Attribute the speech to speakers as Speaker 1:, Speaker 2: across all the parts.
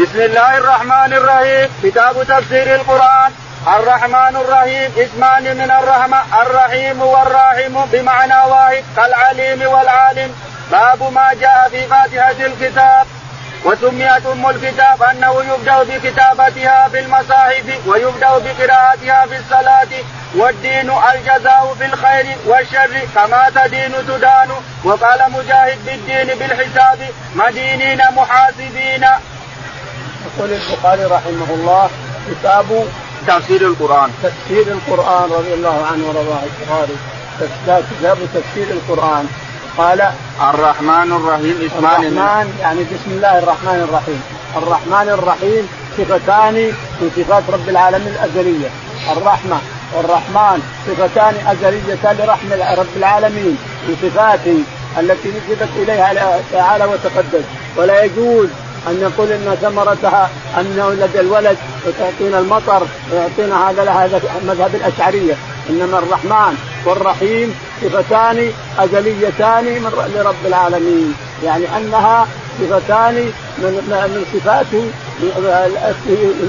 Speaker 1: بسم الله الرحمن الرحيم. كتاب تفسير القرآن. الرحمن الرحيم. اسمان من الرحمة. الرحيم والراحم بمعنى واحد. كالعليم والعالم. باب ما جاء في فاتحة الكتاب. وسميت أم الكتاب أنه يبدأ بكتابتها في المصاحف ويبدأ بقراءتها في الصلاة. والدين الجزاء في الخير والشر. كما تدين تدان. وقال مجاهد بالدين بالحساب. مدينين محاسبين.
Speaker 2: يقول البخاري رحمه الله كتاب
Speaker 1: تفسير القرآن.
Speaker 2: تفسير القرآن رضي الله عنه ورضاه البخاري. كتاب تفسير القرآن. قال
Speaker 1: الرحمن الرحيم
Speaker 2: اسمان الرحمن يعني بسم الله الرحمن الرحيم. الرحمن الرحيم صفتان من صفات رب العالمين الأزلية. الرحمة والرحمن صفتان أزليتان لرحمه رب العالمين. من صفاته التي نسبت إليها تعالى وتقدس ولا يجوز أن يقول إن ثمرتها أنه لدى الولد وتعطينا المطر ويعطينا هذا هذا مذهب الأشعرية. إنما الرحمن والرحيم صفتان أزليتان من لرب العالمين. يعني أنها صفتان من من صفاته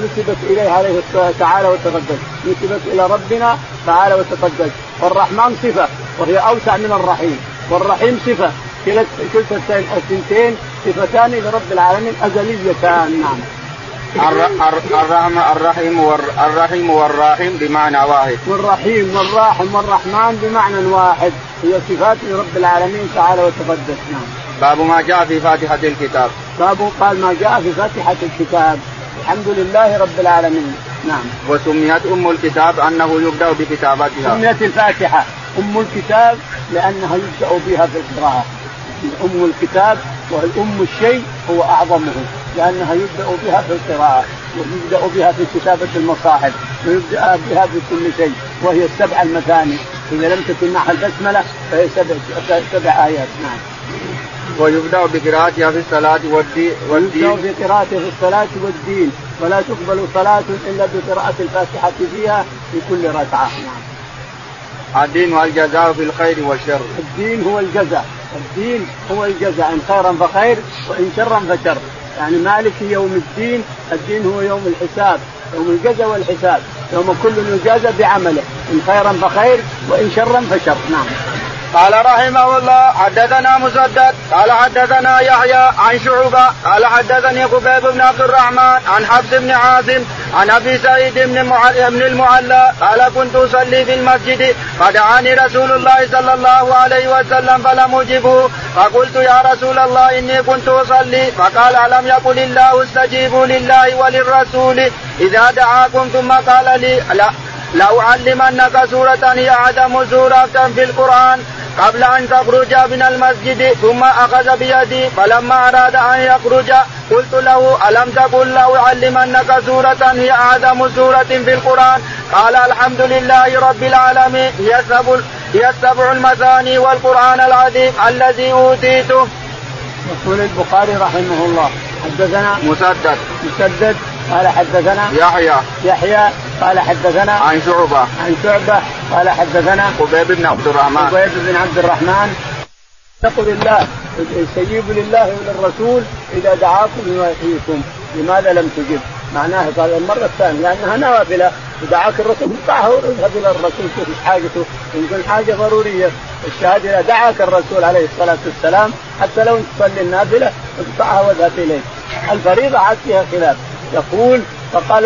Speaker 2: نسبت اليه عليه تعالى وتقدس نسبت إلى ربنا تعالى وتقدس والرحمن صفة وهي أوسع من الرحيم. والرحيم صفة. كلتا الثنتين صفتان لرب العالمين أزليتان. نعم.
Speaker 1: الرحم الرحيم الرحيم والراحم بمعنى واحد.
Speaker 2: والرحيم والراحم والرحمن بمعنى واحد. هي صفات رب العالمين تعالى وتقدس. نعم.
Speaker 1: باب ما جاء في فاتحة الكتاب.
Speaker 2: باب قال ما جاء في فاتحة الكتاب. الحمد لله رب العالمين. نعم.
Speaker 1: وسميت أم الكتاب أنه يبدأ بكتابتها.
Speaker 2: سميت الفاتحة أم الكتاب لأنها يبدأ بها في القراءة. أم الكتاب والأم الشيء هو أعظمه لأنها يبدأ بها في القراءة ويبدأ بها في كتابة المصاحف ويبدأ بها في كل شيء وهي السبع المثاني. إذا لم تكن معها البسملة فهي سبع سبع آيات نعم.
Speaker 1: ويبدأ بقراءتها في الصلاة والدين.
Speaker 2: ويبدأ بقراءتها في الصلاة والدين ولا تقبل صلاة إلا بقراءة الفاتحة فيها في كل ركعة نعم.
Speaker 1: الدين والجزاء في الخير والشر.
Speaker 2: الدين هو الجزاء. الدين هو الجزاء إن خيرا فخير وإن شرا فشر. يعني مالك يوم الدين الدين هو يوم الحساب يوم الجزاء والحساب. يوم كل يجازى بعمله إن خيرا فخير وإن شرا فشر. نعم.
Speaker 1: قال رحمه الله حدثنا مسدد قال حدثنا يحيى عن شعبة قال حدثني قبيب بن عبد الرحمن عن حفص بن عاصم عن أبي سعيد بن بن المعلى قال كنت أصلي في المسجد فدعاني رسول الله صلى الله عليه وسلم فلم أجبه فقلت يا رسول الله إني كنت أصلي فقال ألم يقل الله استجيبوا لله وللرسول؟ إذا دعاكم ثم قال لي لا لأعلمنك سورة هي أعظم سورة في القرآن قبل أن تخرج من المسجد ثم أخذ بيدي فلما أراد أن يخرج قلت له ألم تقل له علمنك سورة؟ هي أعظم سورة في القرآن. قال الحمد لله رب العالمين. هي السبع هي السبع المثاني والقرآن العظيم الذي أوتيته.
Speaker 2: يقول البخاري رحمه الله حدثنا
Speaker 1: مسدد.
Speaker 2: مسدد قال حدثنا
Speaker 1: يحيى.
Speaker 2: يحيى قال حدثنا
Speaker 1: عن شعبة.
Speaker 2: عن شعبة قال حدثنا
Speaker 1: قبيب بن عبد الرحمن.
Speaker 2: قبيب بن عبد الرحمن. اتقوا لله استجيبوا لله وللرسول إذا دعاكم لما يحييكم. لماذا لم تجب؟ معناه قال المرة الثانية لأنها نوافلة. ودعاك الرسول اقطعها واذهب إلى الرسول شوف إيش حاجته. يمكن حاجة ضرورية. الشهادة إذا دعاك الرسول عليه الصلاة والسلام حتى لو تصلي النافلة اقطعها واذهب إليه. الفريضة عاد فيها خلاف. يقول فقال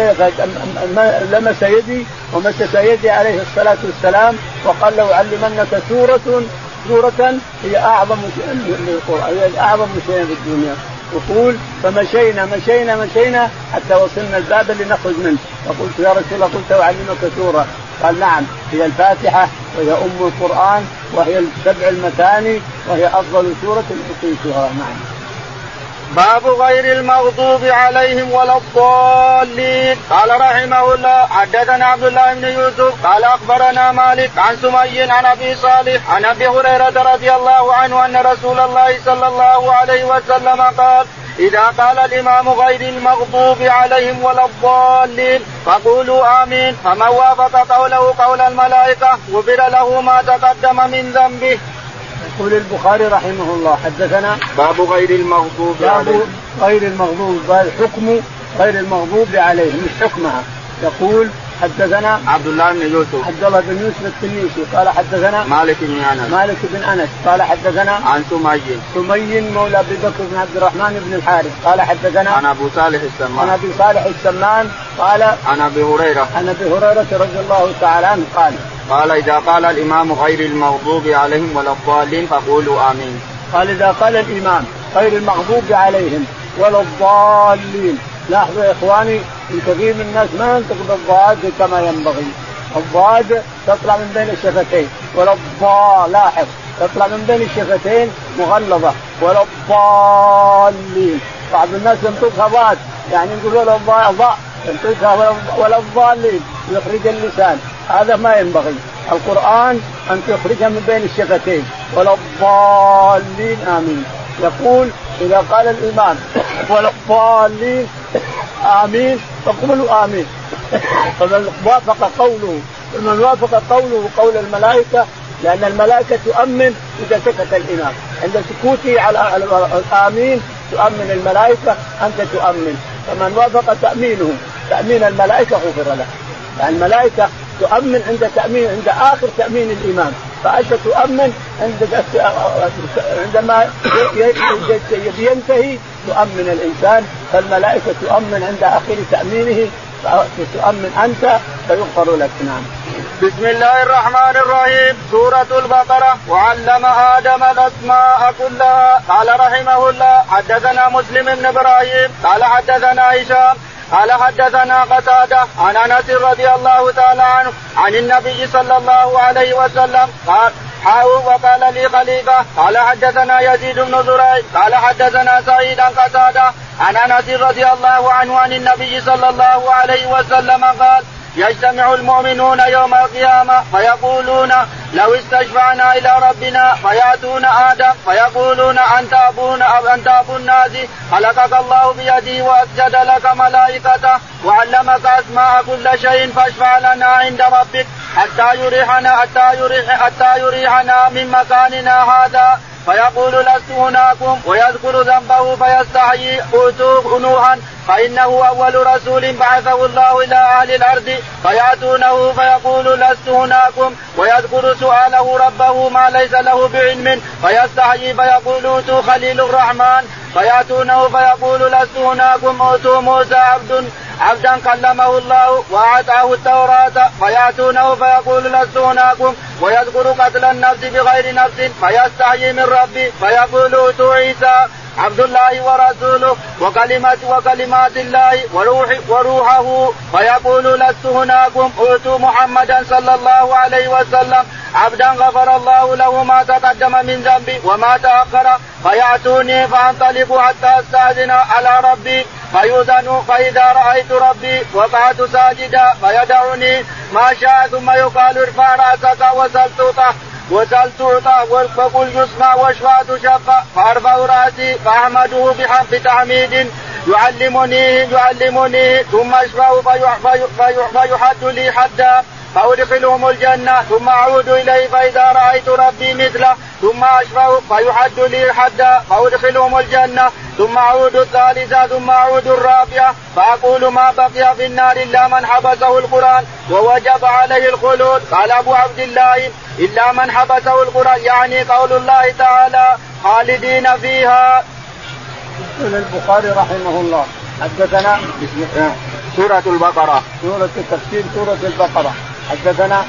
Speaker 2: لمس يدي ومسس يدي عليه الصلاة والسلام وقال له أعلمنك سورة سورة هي أعظم شيء للقرآن هي أعظم شيء في الدنيا. يقول فمشينا مشينا مشينا حتى وصلنا الباب اللي نخرج منه. فقلت يا رسول الله قلت أعلمك سورة. قال نعم هي الفاتحة وهي أم القرآن وهي السبع المثاني وهي أفضل سورة أوتيتها نعم.
Speaker 1: باب غير المغضوب عليهم ولا الضالين. قال رحمه الله حدثنا عبد الله بن يوسف قال أخبرنا مالك عن سمي عن أبي صالح عن أبي هريرة رضي الله عنه أن رسول الله صلى الله عليه وسلم قال إذا قال الإمام غير المغضوب عليهم ولا الضالين فقولوا آمين. فمن وافق قوله قول الملائكة غفر له ما تقدم من ذنبه.
Speaker 2: يقول البخاري رحمه الله حدثنا
Speaker 1: باب غير المغضوب
Speaker 2: باب غير المغضوب قال حكم غير المغضوب عليهم مش حكمها. يقول حدثنا
Speaker 1: عبد الله بن يوسف.
Speaker 2: عبد الله بن يوسف التنيسي قال حدثنا
Speaker 1: مالك بن أنس.
Speaker 2: مالك بن أنس قال حدثنا
Speaker 1: عن سمي.
Speaker 2: سمي مولى أبي بكر بن عبد الرحمن بن الحارث قال حدثنا
Speaker 1: عن ابو صالح
Speaker 2: عن
Speaker 1: السمان
Speaker 2: أبي صالح السمان قال
Speaker 1: عن أبي هريرة.
Speaker 2: عن أبي هريرة رضي الله تعالى عنه قال
Speaker 1: قال إذا قال الإمام غير المغضوب عليهم ولا الضالين فقولوا آمين.
Speaker 2: قال إذا قال الإمام غير المغضوب عليهم ولا الضالين. لاحظوا يا إخواني إن كثير من الناس ما ينطق بالضاد كما ينبغي. الضاد تطلع من بين الشفتين. ولا الضاء لاحظ تطلع من بين الشفتين مغلظة. ولا الضالين. بعض الناس ينطقها ضاد. يعني يقول ولا الضاء ضاء ينطقها ولا الضالين. يخرج اللسان. هذا ما ينبغي. القرآن أن تخرجها من بين الشفتين. ولا الضالين آمين. يقول إذا قال الإمام ولا الضالين آمين فقولوا آمين. فمن وافق قوله فمن وافق قوله قول الملائكة لأن الملائكة تؤمن إذا سكت الإمام عند سكوته على الآمين تؤمن الملائكة أنت تؤمن. فمن وافق تأمينه تأمين الملائكة غفر له. الملائكة تؤمن عند تأمين عند آخر تأمين الإمام فأنت تؤمن عند عندما ينتهي تؤمن الإنسان. فالملائكة تؤمن عند آخر تأمينه فتؤمن أنت فيغفر لك. نعم.
Speaker 1: بسم الله الرحمن الرحيم. سورة البقرة. وعلم آدم الأسماء كلها. قال رحمه الله حدثنا مسلم بن إبراهيم. قال حدثنا هشام. قال حدثنا قتادة عن أنس رضي الله تعالى عنه عن النبي صلى الله عليه وسلم قال حاو وقال لي خليفة قال حدثنا يزيد بن زريع قال حدثنا سعيد قتادة عن أنس رضي الله عنه عن النبي صلى الله عليه وسلم قال يجتمع المؤمنون يوم القيامة فيقولون لو استشفعنا إلى ربنا فيأتون آدم فيقولون أنت أبونا أنت أبو الناس خلقك الله بيده وأسجد لك ملائكته وعلمك أسماء كل شيء فاشفع لنا عند ربك حتى يريحنا حتى يريح حتى يريحنا من مكاننا هذا. فيقول لست هناكم ويذكر ذنبه فيستحيي. أوتوه نوحا. فإنه أول رسول بعثه الله إلى أهل الأرض فيأتونه فيقول لست هناكم ويذكر سؤاله ربه ما ليس له بعلم فيستحيي فيقول أوتوا خليل الرحمن فيأتونه فيقول لست هناكم أوتوا موسى عبد عبدا كلمه الله وأعطاه التوراة فيأتونه فيقول لست هناكم ويذكر قتل النفس بغير نفس فيستحيي من ربي فيقول أوتوا عيسى عبد الله ورسوله وكلمة وكلمات الله وروح وروحه. فيقول لست هناكم أوتوا محمدا صلى الله عليه وسلم. عبدا غفر الله له ما تقدم من ذنبي وما تأخر. فيأتوني فأنطلق حتى أستأذن على ربي. فيؤذن فإذا رأيت ربي وقعت ساجدا فيدعني ما شاء ثم يقال ارفع رأسك وسل وسل تعطى وقل يسمع واشفع تشفى فأرفع رأسي فأحمده بحب تحميد. يعلمني يعلمني ثم اشفع فيحد لي حدا. فأدخلهم الجنة ثم أعود إليه فإذا رأيت ربي مثله ثم أشفع فيحد لي حدا فأدخلهم الجنة ثم أعود الثالثة ثم أعود الرابعة فأقول ما بقي في النار إلا من حبسه القرآن ووجب عليه الخلود. قال أبو عبد الله إلا من حبسه القرآن يعني قول الله تعالى خالدين فيها.
Speaker 2: يقول البخاري رحمه الله حدثنا
Speaker 1: بسم الله سورة البقرة.
Speaker 2: سورة تفسير سورة البقرة. حدثنا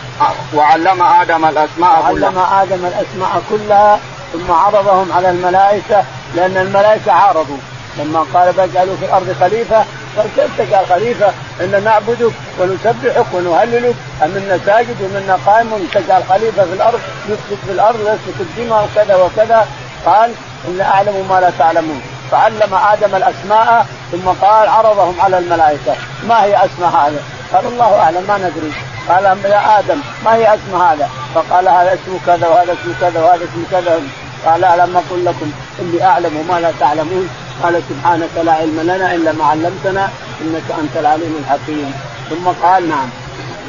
Speaker 1: وعلم آدم الأسماء
Speaker 2: علم
Speaker 1: كلها
Speaker 2: آدم الأسماء كلها ثم عرضهم على الملائكة لأن الملائكة عارضوا. لما قال بجعلوا في الأرض خليفة قال كيف تجعل خليفة؟ إن نعبدك ونسبحك ونهللك امنا ساجد ومنا قائم وتجعل خليفة في الأرض يسكت في الأرض ويسكت الدماء وكذا وكذا. قال إن أعلم ما لا تعلمون. فعلم آدم الأسماء ثم قال عرضهم على الملائكة. ما هي أسماء هذا؟ قال الله أعلم ما ندري. قال يا آدم ما هي اسم هذا؟ فقال هذا اسمه كذا وهذا اسمه كذا وهذا اسمه كذا. قال ألم أقل لكم؟ إني أعلم ما لا تعلمون. قال سبحانك لا علم لنا إلا ما علمتنا إنك أنت العليم الحكيم. ثم قال نعم.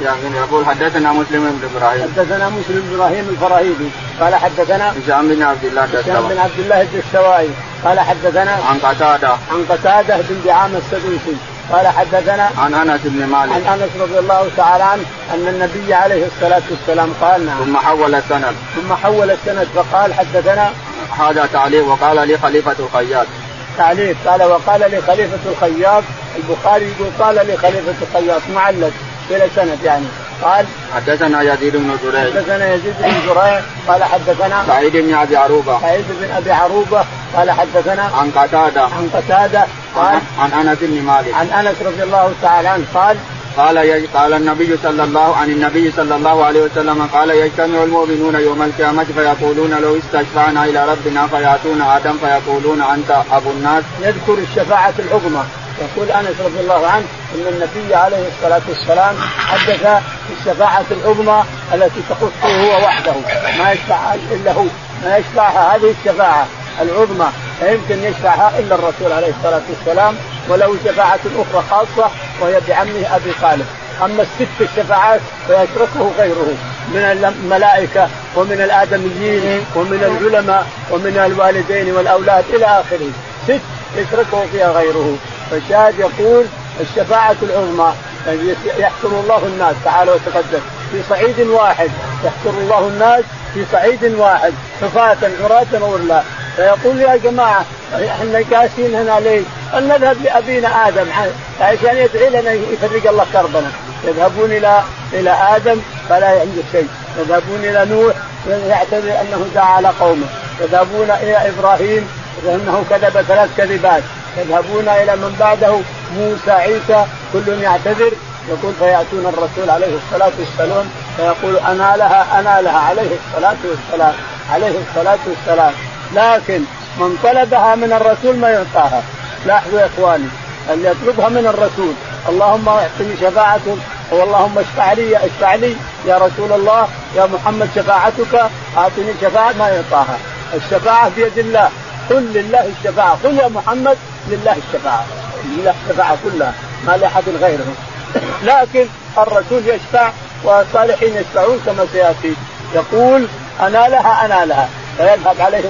Speaker 1: يعني يقول حدثنا مسلم بن إبراهيم.
Speaker 2: حدثنا مسلم بن إبراهيم الفراهيدي قال حدثنا
Speaker 1: هشام بن عبد الله
Speaker 2: هشام بن عبد الله الدستوائي قال حدثنا
Speaker 1: عن قتادة.
Speaker 2: عن قتادة بن دعامة السدوسي. قال حدثنا
Speaker 1: عن أنس بن مالك.
Speaker 2: عن أنس رضي الله تعالى عنه أن النبي عليه الصلاة والسلام قال نعم.
Speaker 1: ثم حول السند
Speaker 2: ثم حول السند فقال حدثنا
Speaker 1: هذا تعليق وقال لي خليفه الخياط
Speaker 2: تعليق. قال وقال لي خليفه الخياط البخاري يقول قال لي خليفه الخياط معلق إلى سند يعني. قال
Speaker 1: حدثنا يزيد بن زريع.
Speaker 2: حدثنا يزيد بن زريع. قال حدثنا
Speaker 1: سعيد بن أبي عروبة.
Speaker 2: سعيد بن أبي عروبة. قال حدثنا
Speaker 1: عن قتادة.
Speaker 2: عن قتادة. قال
Speaker 1: عن أنس بن مالك.
Speaker 2: عن أنس رضي الله تعالى عنه قال
Speaker 1: قال قال النبي صلى الله عن النبي صلى الله عليه وسلم قال يجتمع المؤمنون يوم القيامة فيقولون لو استشفعنا إلى ربنا فيأتون آدم فيقولون أنت أبو الناس.
Speaker 2: يذكر الشفاعة العظمى. يقول أنس رضي الله عنه إن النبي عليه الصلاة والسلام حدث الشفاعه العظمى التي تخصه هو وحده. ما يشفع إلا هو. ما يشفعها هذه الشفاعة العظمى. لا يمكن يشفعها إلا الرسول عليه الصلاة والسلام وله شفاعة أخرى خاصة وهي بعمه أبي طالب أما الست الشفاعات فيتركه غيره من الملائكة ومن الآدميين ومن العلماء ومن الوالدين والأولاد إلى آخره. ست يتركه فيها غيره. فالشاهد يقول الشفاعة العظمى يحشر الله الناس تعالى وتقدم في صعيد واحد يحشر الله الناس في صعيد واحد حفاة عراة غرلا فيقول يا جماعة إحنا جالسين هنا ليه؟ نذهب لأبينا آدم عشان يدعي لنا يفرج الله كربنا يذهبون إلى إلى آدم فلا عنده شيء. يذهبون إلى نوح يعتذر أنه دعا على قومه. يذهبون إلى إبراهيم لأنه كذب ثلاث كذبات. يذهبون إلى من بعده موسى عيسى كل يعتذر. يقول فيأتون الرسول عليه الصلاة والسلام فيقول أنا لها أنا لها عليه الصلاة والسلام عليه الصلاة والسلام. لكن من طلبها من الرسول ما يعطاها. لاحظوا يا إخواني اللي يطلبها من الرسول. اللهم أعطني شفاعة واللهم اشفع لي اشفع لي. يا رسول الله يا محمد شفاعتك أعطني شفاعة ما يعطاها. الشفاعة بيد الله. قل لله الشفاعة. قل يا محمد لله الشفاعة. لله الشفاعة كلها. ما لأحد غيره. لكن الرسول يشفع والصالحين يشفعون كما سيأتي. يقول أنا لها أنا لها. فيذهب عليه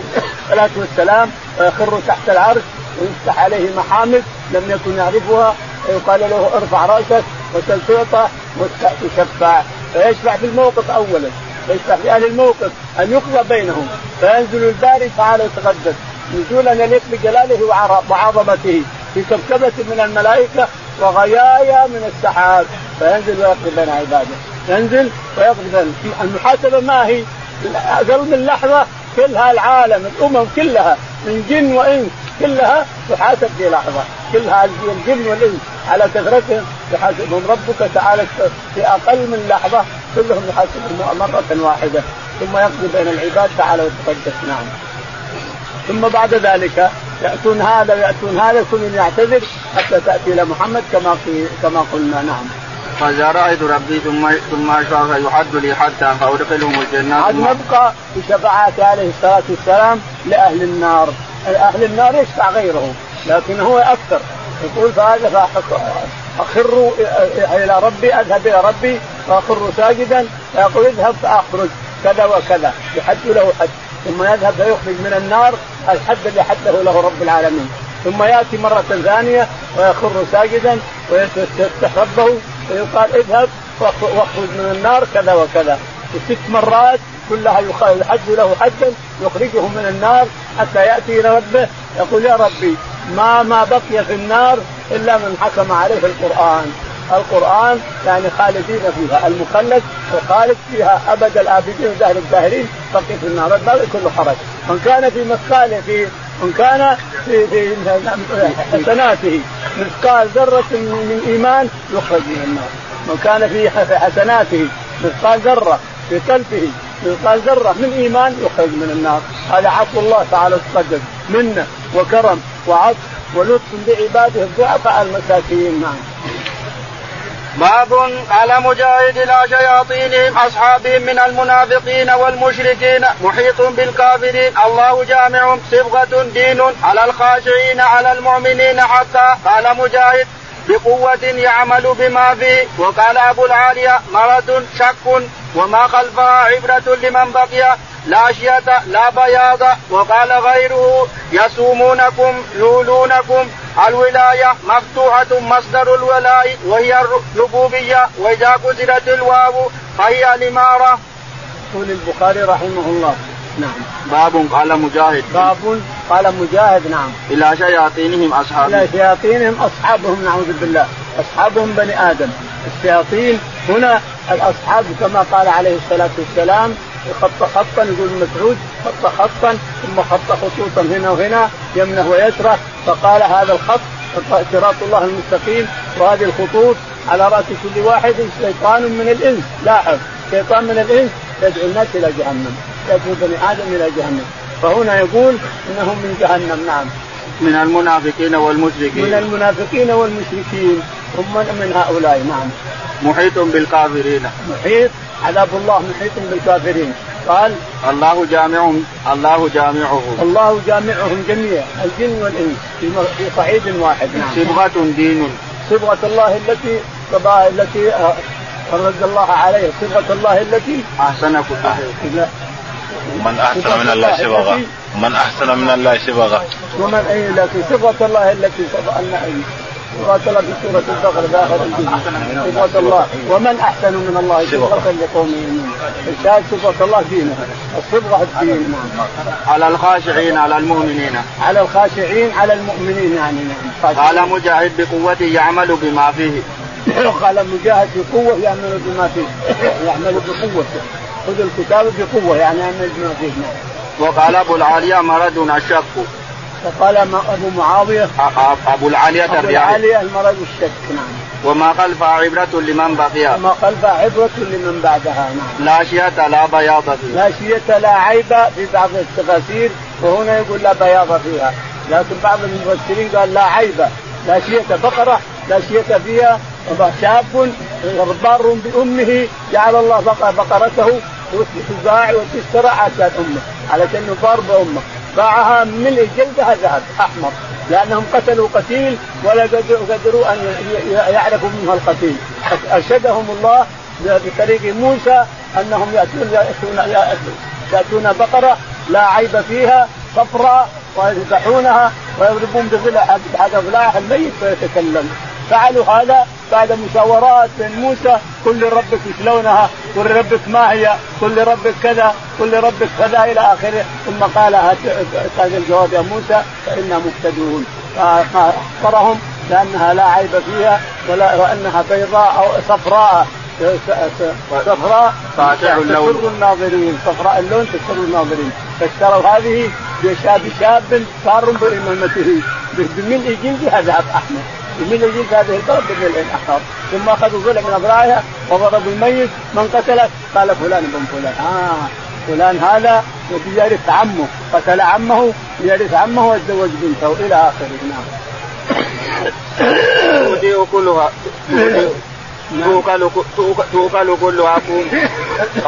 Speaker 2: الصلاة والسلام ويخر تحت العرش ويفتح عليه محامد لم يكن يعرفها. ويقال له ارفع رأسك وسل تعطى وتشفع فيشفع في الموقف أولا. يشفع في أهل الموقف أن يقضى بينهم. فينزل الباري تعالى يتقدس. نزولا يليق بجلاله وعظمته في كبكبة من الملائكة وغيايا من السحاب. فينزل ويقضي بين عباده. ينزل ويقضي بين المحاسبة ما هي. أقل من لحظة كلها العالم الأمم كلها من جن وإنس كلها تحاسب في لحظة. كلها الجن والإنس على كثرتهم يحاسبهم. ربك تعالى في أقل من لحظة كلهم يحاسبهم مرة واحدة. ثم يقضي بين العباد تعالى وتقدس نعم. ثم بعد ذلك يأتون هذا ويأتون هذا كل يعتذر حتى تأتي إلى محمد كما في كما قلنا. نعم.
Speaker 1: فإذا رأيت ربي ثم ثم اشفع فيحد لي حتى فأدخلهم الجنه
Speaker 2: عاد نبقى بشفاعات عليه الصلاة والسلام لأهل النار، أهل النار يشفع غيرهم لكن هو أكثر. يقول فهذا أخر إلى ربي أذهب إلى ربي وأخر ساجدا. فيقول اذهب فأخرج كذا وكذا. يحد له حد. ثم يذهب فيخرج من النار. الحد الذي حده له رب العالمين. ثم يأتي مرة ثانية ويخر ساجدا ويستفتح ربه. ويقال اذهب واخرج من النار كذا وكذا. ست مرات كلها يحد له حدا يخرجه من النار حتى يأتي إلى ربه. يقول يا ربي ما ما بقي في النار إلا من حكم عليه القرآن. القرآن يعني خالدين فيها. المخلد وخالد فيها أبد الابدين ودهر الداهرين بقي في النار. ما كل حرج. من كان في مثقال في من كان في في حسناته. مثقال ذرة من إيمان يخرج من النار. من كان في حسناته مثقال ذرة في قلبه مثقال ذرة من إيمان يخرج من النار. هذا عفو الله تعالى وتقدم منة وكرم وعطف ولطف بعباده الضعفاء المساكين. نعم.
Speaker 1: باب قال مجاهد إلى شياطينهم أصحابهم من المنافقين والمشركين محيط بالكافرين. الله جامع صبغة دين على الخاشعين على المؤمنين حتى قال مجاهد بقوة يعمل بما فيه. وقال أبو العالية مرض شك وما خلفها عبرة لمن بقي. لا شية لا بياض. وقال غيره يسومونكم يولونكم. الولاية مفتوحة مصدر الولاء وهي الربوبية وإذا كسرت الواو فهي الإمارة.
Speaker 2: يقول البخاري رحمه الله. نعم.
Speaker 1: باب قال مجاهد.
Speaker 2: باب قال مجاهد نعم.
Speaker 1: إلى شياطينهم اصحاب
Speaker 2: إلى شياطينهم أصحابهم نعوذ بالله. أصحابهم بني آدم. الشياطين هنا الأصحاب كما قال عليه الصلاة والسلام خط خطا يقول مسعود خط خطا ثم خط خطوطا هنا وهنا يمنه ويسره فقال هذا الخط صراط الله المستقيم وهذه الخطوط على رأس كل واحد شيطان من الإنس. لاحظ شيطان من الإنس يدعو الناس إلى جهنم يدعو بني آدم إلى جهنم. فهنا يقول إنهم من جهنم نعم.
Speaker 1: من المنافقين والمشركين.
Speaker 2: من المنافقين والمشركين هم من هؤلاء نعم.
Speaker 1: محيط بالكافرين.
Speaker 2: محيط عذاب الله محيط بالكافرين. قال
Speaker 1: الله جامعهم الله جامعهم.
Speaker 2: الله جامعهم جميعا الجن والإنس في صعيد واحد. نعم.
Speaker 1: صبغة دين.
Speaker 2: صبغة الله التي التي فرد الله عليه صبغة الله التي
Speaker 1: أحسن كل
Speaker 3: من أحسن من الله صبغة من أحسن من الله صبغة.
Speaker 2: ومن اي لكن صبغة الله التي صبغ في سوره البقره داخل صبغه الله. ومن أحسن من الله صبغه لقوم يؤمنون الشاهد صبغه الله دينه. الصبغه الدين.
Speaker 1: على الخاشعين على المؤمنين.
Speaker 2: على الخاشعين على المؤمنين يعني.
Speaker 1: قال مجاهد بقوته يعمل بما فيه.
Speaker 2: قال مجاهد بقوة يعمل بما فيه. يعمل بقوته خذ الكتاب بقوة يعني ان ما فيه.
Speaker 1: وقال أبو العالية مرض الشك
Speaker 2: فقال أبو معاوية؟
Speaker 1: أبو العالية
Speaker 2: أبو العالية المرض الشك نعم.
Speaker 1: وما خلفها عبرة لمن بقي.
Speaker 2: وما خلفها عبرة لمن بعدها نعم.
Speaker 1: لا شية لا بياض فيها.
Speaker 2: لا شية لا عيب في بعض التفاسير وهنا يقول لا بياض فيها. لكن بعض المفسرين قال لا عيب لا شية بقرة لا شية فيها. شاب بار بأمه جعل الله بقرته وتباع وتشترى عشان أمه علشان بار بامه باعها من جلدها ذهب احمر لأنهم قتلوا قتيل ولا قدروا أن يعرفوا منها القتيل. أرشدهم الله بطريق موسى أنهم ياتون ياتون يأتون بقرة لا عيب فيها صفراء ويذبحونها ويضربون بضلع حق ضلعها الميت فيتكلم فعلوا هذا بعد مشاورات بين موسى قل لربك إيش لونها؟ قل لربك ما هي؟ قل لربك كذا؟ قل لربك كذا؟ إلى آخره. ثم قال هذا الجواب يا موسى فإنا مبتدئون فأخبرهم لانها لا عيب فيها ولا وأنها بيضاء أو صفراء. صفراء
Speaker 1: اللون. تسر
Speaker 2: الناظرين. صفراء اللون تسر الناظرين. فاشتروا هذه بشاب شاب صار بإمامته. بملء جلدها ذهب احمر بملء جلد هذه البلد بملء احمر ثم أخذوا ضلع من اضلاعها وضربوا الميت. من قتله؟ قال فلان بن فلان. آه. فلان هذا يرث عمه. قتل عمه يرث عمه وتزوج بنته إلى آخره. نعم.
Speaker 1: تؤتي كلها. تؤكل تؤكل كلها.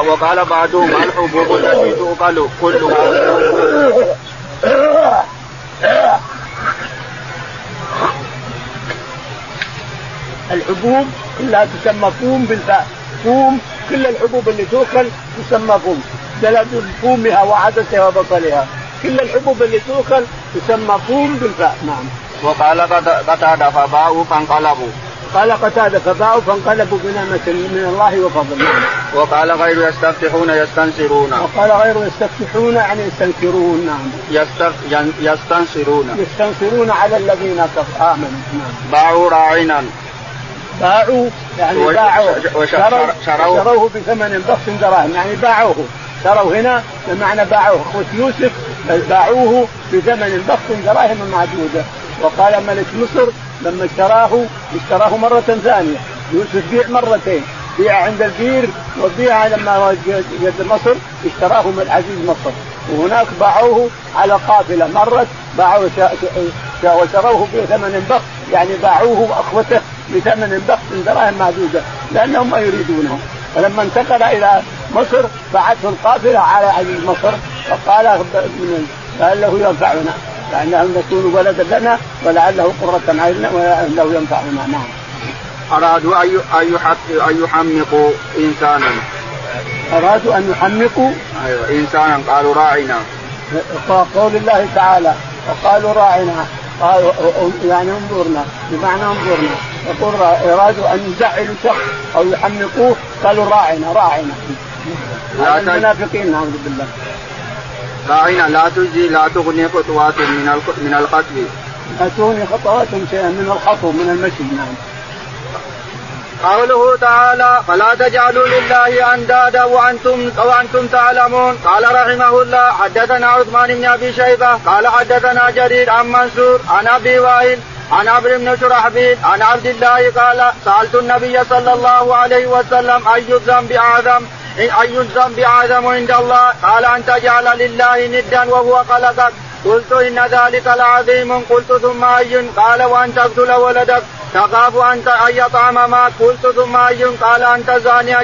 Speaker 1: وقال بعضهم الحبوب التي تؤكل كلها؟
Speaker 2: الحبوب كلها تسمى فوم بالفاء فوم كل الحبوب اللي تؤكل تسمى فوم. دلد فومها وعدسها وبصلها. كل الحبوب اللي تؤكل تسمى فوم بالفاء نعم.
Speaker 1: وقال قتادة فباعوا فانقلبوا.
Speaker 2: قال قتادة فباعوا فانقلبوا بنعمة من الله وفضل.
Speaker 1: وقال غير يستفتحون يستنصرون.
Speaker 2: وقال غير يستفتحون يعني يستنكرون. نعم.
Speaker 1: يستف... يستنصرون.
Speaker 2: يستنصرون على الذين آمنوا. نعم.
Speaker 1: باعوا راعنا.
Speaker 2: باعوا يعني باعوا شروا شروه بثمن بخس دراهم يعني باعوه. شروا هنا بمعنى باعوه. اخوة يوسف باعوه بثمن بخس دراهم معدودة وقال ملك مصر لما اشتراه اشتراه مرة ثانية. يوسف بيع مرتين. بيع عند البير وبيع لما جد مصر اشتراه من عزيز مصر. وهناك باعوه على قافلة. مرت باعوه وشروه بثمن بخس يعني باعوه وأخوته بثمن بخس دراهم معدودة لأنهم ما يريدونه فلما انتقل إلى مصر بعثه القافلة على عزيز مصر فقال قال له ينفعنا لعلهم يكون ولدا لنا ولعله قرة عيننا ولعله ينفعنا نعم.
Speaker 1: أرادوا أن أن يحمقوا إنسانا.
Speaker 2: أرادوا أن يحمقوا
Speaker 1: أيوه إنسانا قالوا راعنا.
Speaker 2: قول الله تعالى وقالوا راعنا قال يعني انظرنا. بمعنى انظرنا. يقول ارادوا أن يزعلوا شخص أو يحمقوه قالوا راعنا راعنا. المنافقين نعوذ بالله.
Speaker 1: راعنا لا تجزي لا تغني خطوات من من القتل.
Speaker 2: لا تغني خطواتهم شيئا من الخطو من المشي نعم.
Speaker 1: قوله تعالى فلا تجعلوا لله أندادا وأنتم وأنتم تعلمون. قال رحمه الله حدثنا عثمان بن أبي شيبة قال حدثنا جرير عن منصور عن أبي وائل عن عمرو بن شرحبيل عن عبد الله قال سألت النبي صلى الله عليه وسلم أي الذنب أعظم؟ أي الذنب أعظم عند الله؟ قال أن تجعل لله ندا وهو خلقك. قلت إن ذلك لعظيم. قلت ثم أي قال وأن تقتل ولدك. تخاف أن أن يطعم معك. قلت ثم أي قال أن تزاني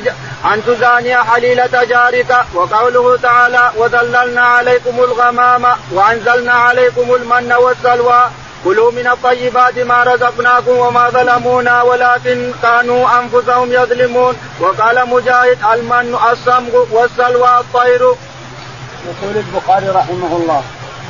Speaker 1: أن تزاني حليلة جارك. وقوله تعالى وذللنا عليكم الغمام وأنزلنا عليكم المن والسلوى. كلوا من الطيبات ما رزقناكم وما ظلمونا ولكن كانوا أنفسهم يظلمون. وقال مجاهد المن الصمغ والسلوى الطير.
Speaker 2: يقول البخاري رحمه الله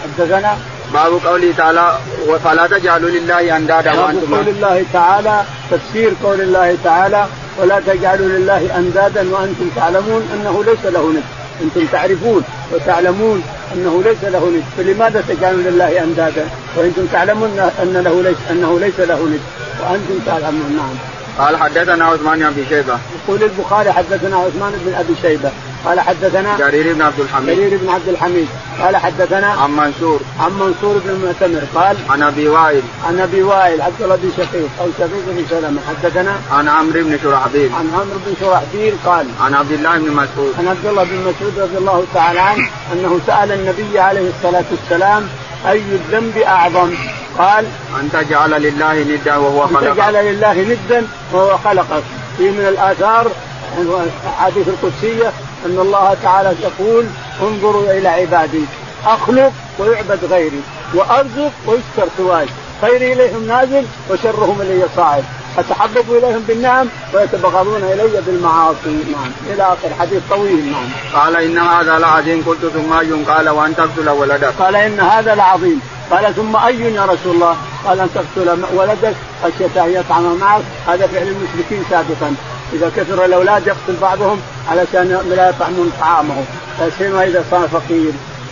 Speaker 2: حدثنا
Speaker 1: باب قوله تعالى فلا تجعلوا لله أندادا
Speaker 2: وأنتم قول الله تعالى تفسير قول الله تعالى ولا تجعلوا لله أندادا وأنتم تعلمون أنه ليس له ند أنتم تعرفون وتعلمون أنه ليس له ند فلماذا تجعلون لله أندادا؟ وأنتم تعلمون أن له ليس أنه ليس له ند وأنتم تعلمون نعم.
Speaker 1: قال حدثنا عثمان بن أبي شيبة.
Speaker 2: يقول البخاري حدثنا عثمان بن أبي شيبة. قال حدثنا
Speaker 1: جرير بن عبد الحميد.
Speaker 2: جرير بن عبد الحميد. قال حدثنا
Speaker 1: عن منصور.
Speaker 2: عن منصور بن المعتمر. قال
Speaker 1: عن أبي وائل.
Speaker 2: عن أبي وائل عبد الله بن شقيق أو شقيق بن سلمة. حدثنا
Speaker 1: عن عمرو بن شرحبيل.
Speaker 2: عن عمرو بن شرحبيل قال
Speaker 1: عن عبد الله بن مسعود.
Speaker 2: عن عبد الله بن مسعود رضي الله تعالى عنه أنه سأل النبي عليه الصلاة والسلام أي الذنب أعظم؟ قال
Speaker 1: أن تجعل لله ندا وهو خلقك.
Speaker 2: ان تجعل لله ندا وهو خلقك. في من الآثار الحديث القدسية أن الله تعالى يقول انظروا إلى عبادي أخلق ويعبد غيري وأرزق ويشكر سواي. خيري إليهم نازل وشرهم إلي صاعد. أتحبب إليهم بالنعم ويتبغضون إلي بالمعاصي. نعم. إلى آخر حديث طويل. نعم.
Speaker 1: قال إن هذا لعظيم. قلت ثم أي قال وأن تقتل ولدك.
Speaker 2: قال إن هذا لعظيم. قال ثم أي يا رسول الله؟ قال أن تقتل ولدك خشيه أن يطعم معك. هذا فعل المشركين سابقا. إذا كثر الأولاد يقتل بعضهم علشان لا يطعمون طعامه لا سيما إذا صار فقير؟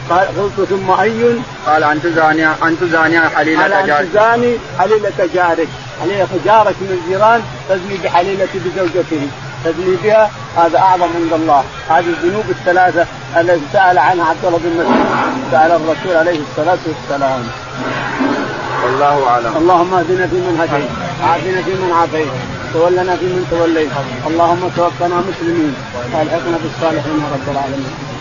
Speaker 2: قال قلت ثم أي؟
Speaker 1: قال أن تزاني أن تزاني حليلة
Speaker 2: جارك أن تزاني حليلة جارك. حليلة جارك من الجيران تزني بحليلة بزوجته. تزني بها هذا أعظم عند الله. هذه الذنوب الثلاثة التي سأل عنها عبد الله بن مسعود. سأل الرسول عليه الصلاة والسلام.
Speaker 1: والله أعلم.
Speaker 2: اللهم اهدنا فيمن هديت عافنا فيمن عافيت تولنا فيمن توليت. اللهم توفنا مسلمين وألحقنا بالصالحين يا رب العالمين.